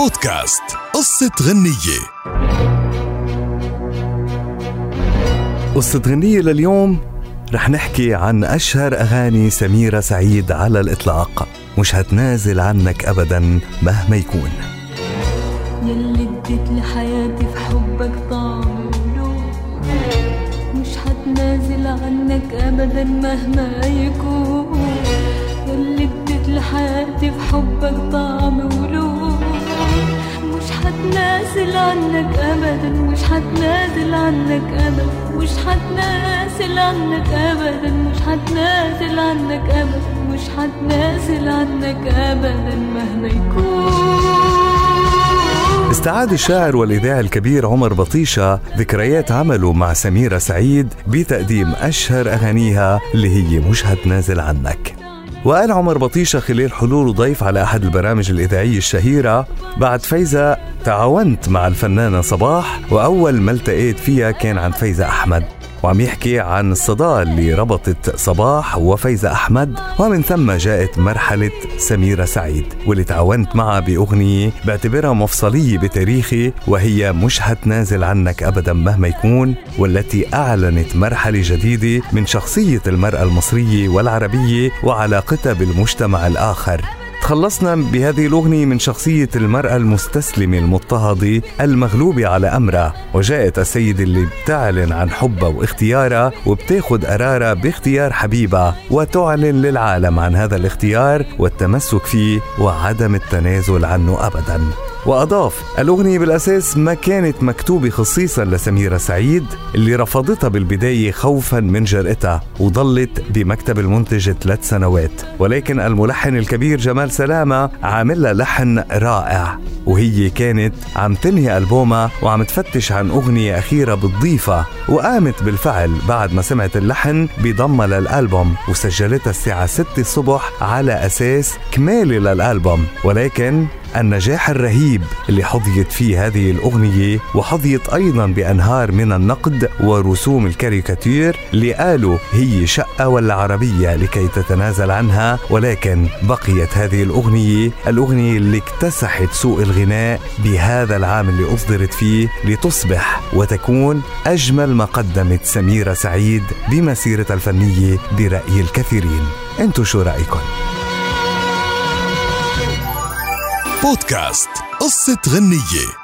بودكاست. قصة غنية. قصة غنية لليوم. رح نحكي عن أشهر أغاني سميرة سعيد على الإطلاق. مش هتنازل عنك أبدا مهما يكون. يلي اديت لحياتي في حبك طعم مش هتنازل عنك أبدا مهما يكون. يلي اديت لحياتي في حبك طعم مش هتنازل عنك ابدا مش هتنازل عنك ابدا مش هتنازل عنك ابدا مش هتنازل عنك ابدا مش هتنازل عنك ابدا مهما يكون. استعاد الشاعر والإذاعي الكبير عمر بطيشة ذكريات عمله مع سميرة سعيد بتقديم أشهر أغانيها اللي هي مش هتنازل عنك. وقال عمر بطيشة خلال حلوله ضيف على أحد البرامج الإذاعية الشهيرة بعد فايزة تعاونت مع الفنانة صباح وأول ما التقيت فيها كان عن فايزة أحمد. وعم يحكي عن الصداقة اللي ربطت صباح وفايزة أحمد ومن ثم جاءت مرحلة سميرة سعيد واللي تعاونت معها بأغنية بعتبرها مفصلية بتاريخي وهي مش هتنازل عنك أبدا مهما يكون والتي أعلنت مرحلة جديدة من شخصية المرأة المصرية والعربية وعلاقتها بالمجتمع الآخر. تخلصنا بهذه الأغنية من شخصية المرأة المستسلمة المضطهدة المغلوبة على أمرها وجاءت السيدة اللي بتعلن عن حبها واختيارها وبتاخد قرارها باختيار حبيبها وتعلن للعالم عن هذا الاختيار والتمسك فيه وعدم التنازل عنه أبداً. وأضاف الأغنية بالأساس ما كانت مكتوبة خصيصا لسميرة سعيد اللي رفضتها بالبداية خوفا من جرأتها وظلت بمكتب المنتج ثلاث سنوات. ولكن الملحن الكبير جمال سلامة عامل لها لحن رائع وهي كانت عم تنهي ألبومها وعم تفتش عن أغنية أخيرة بتضيفها وقامت بالفعل بعد ما سمعت اللحن بضمها للألبوم وسجلتها الساعة 6 الصبح على أساس كمالي للألبوم. ولكن النجاح الرهيب اللي حظيت فيه هذه الأغنية وحظيت أيضا بأنهار من النقد ورسوم الكاريكاتير اللي قالوا هي شقة ولا عربية لكي تتنازل عنها ولكن بقيت هذه الأغنية الأغنية اللي اكتسحت سوق الغناء بهذا العام اللي أصدرت فيه لتصبح وتكون أجمل ما قدمت سميرة سعيد بمسيرتها الفنية برأي الكثيرين انتو شو رأيكم؟ بودكاست قصة غنية.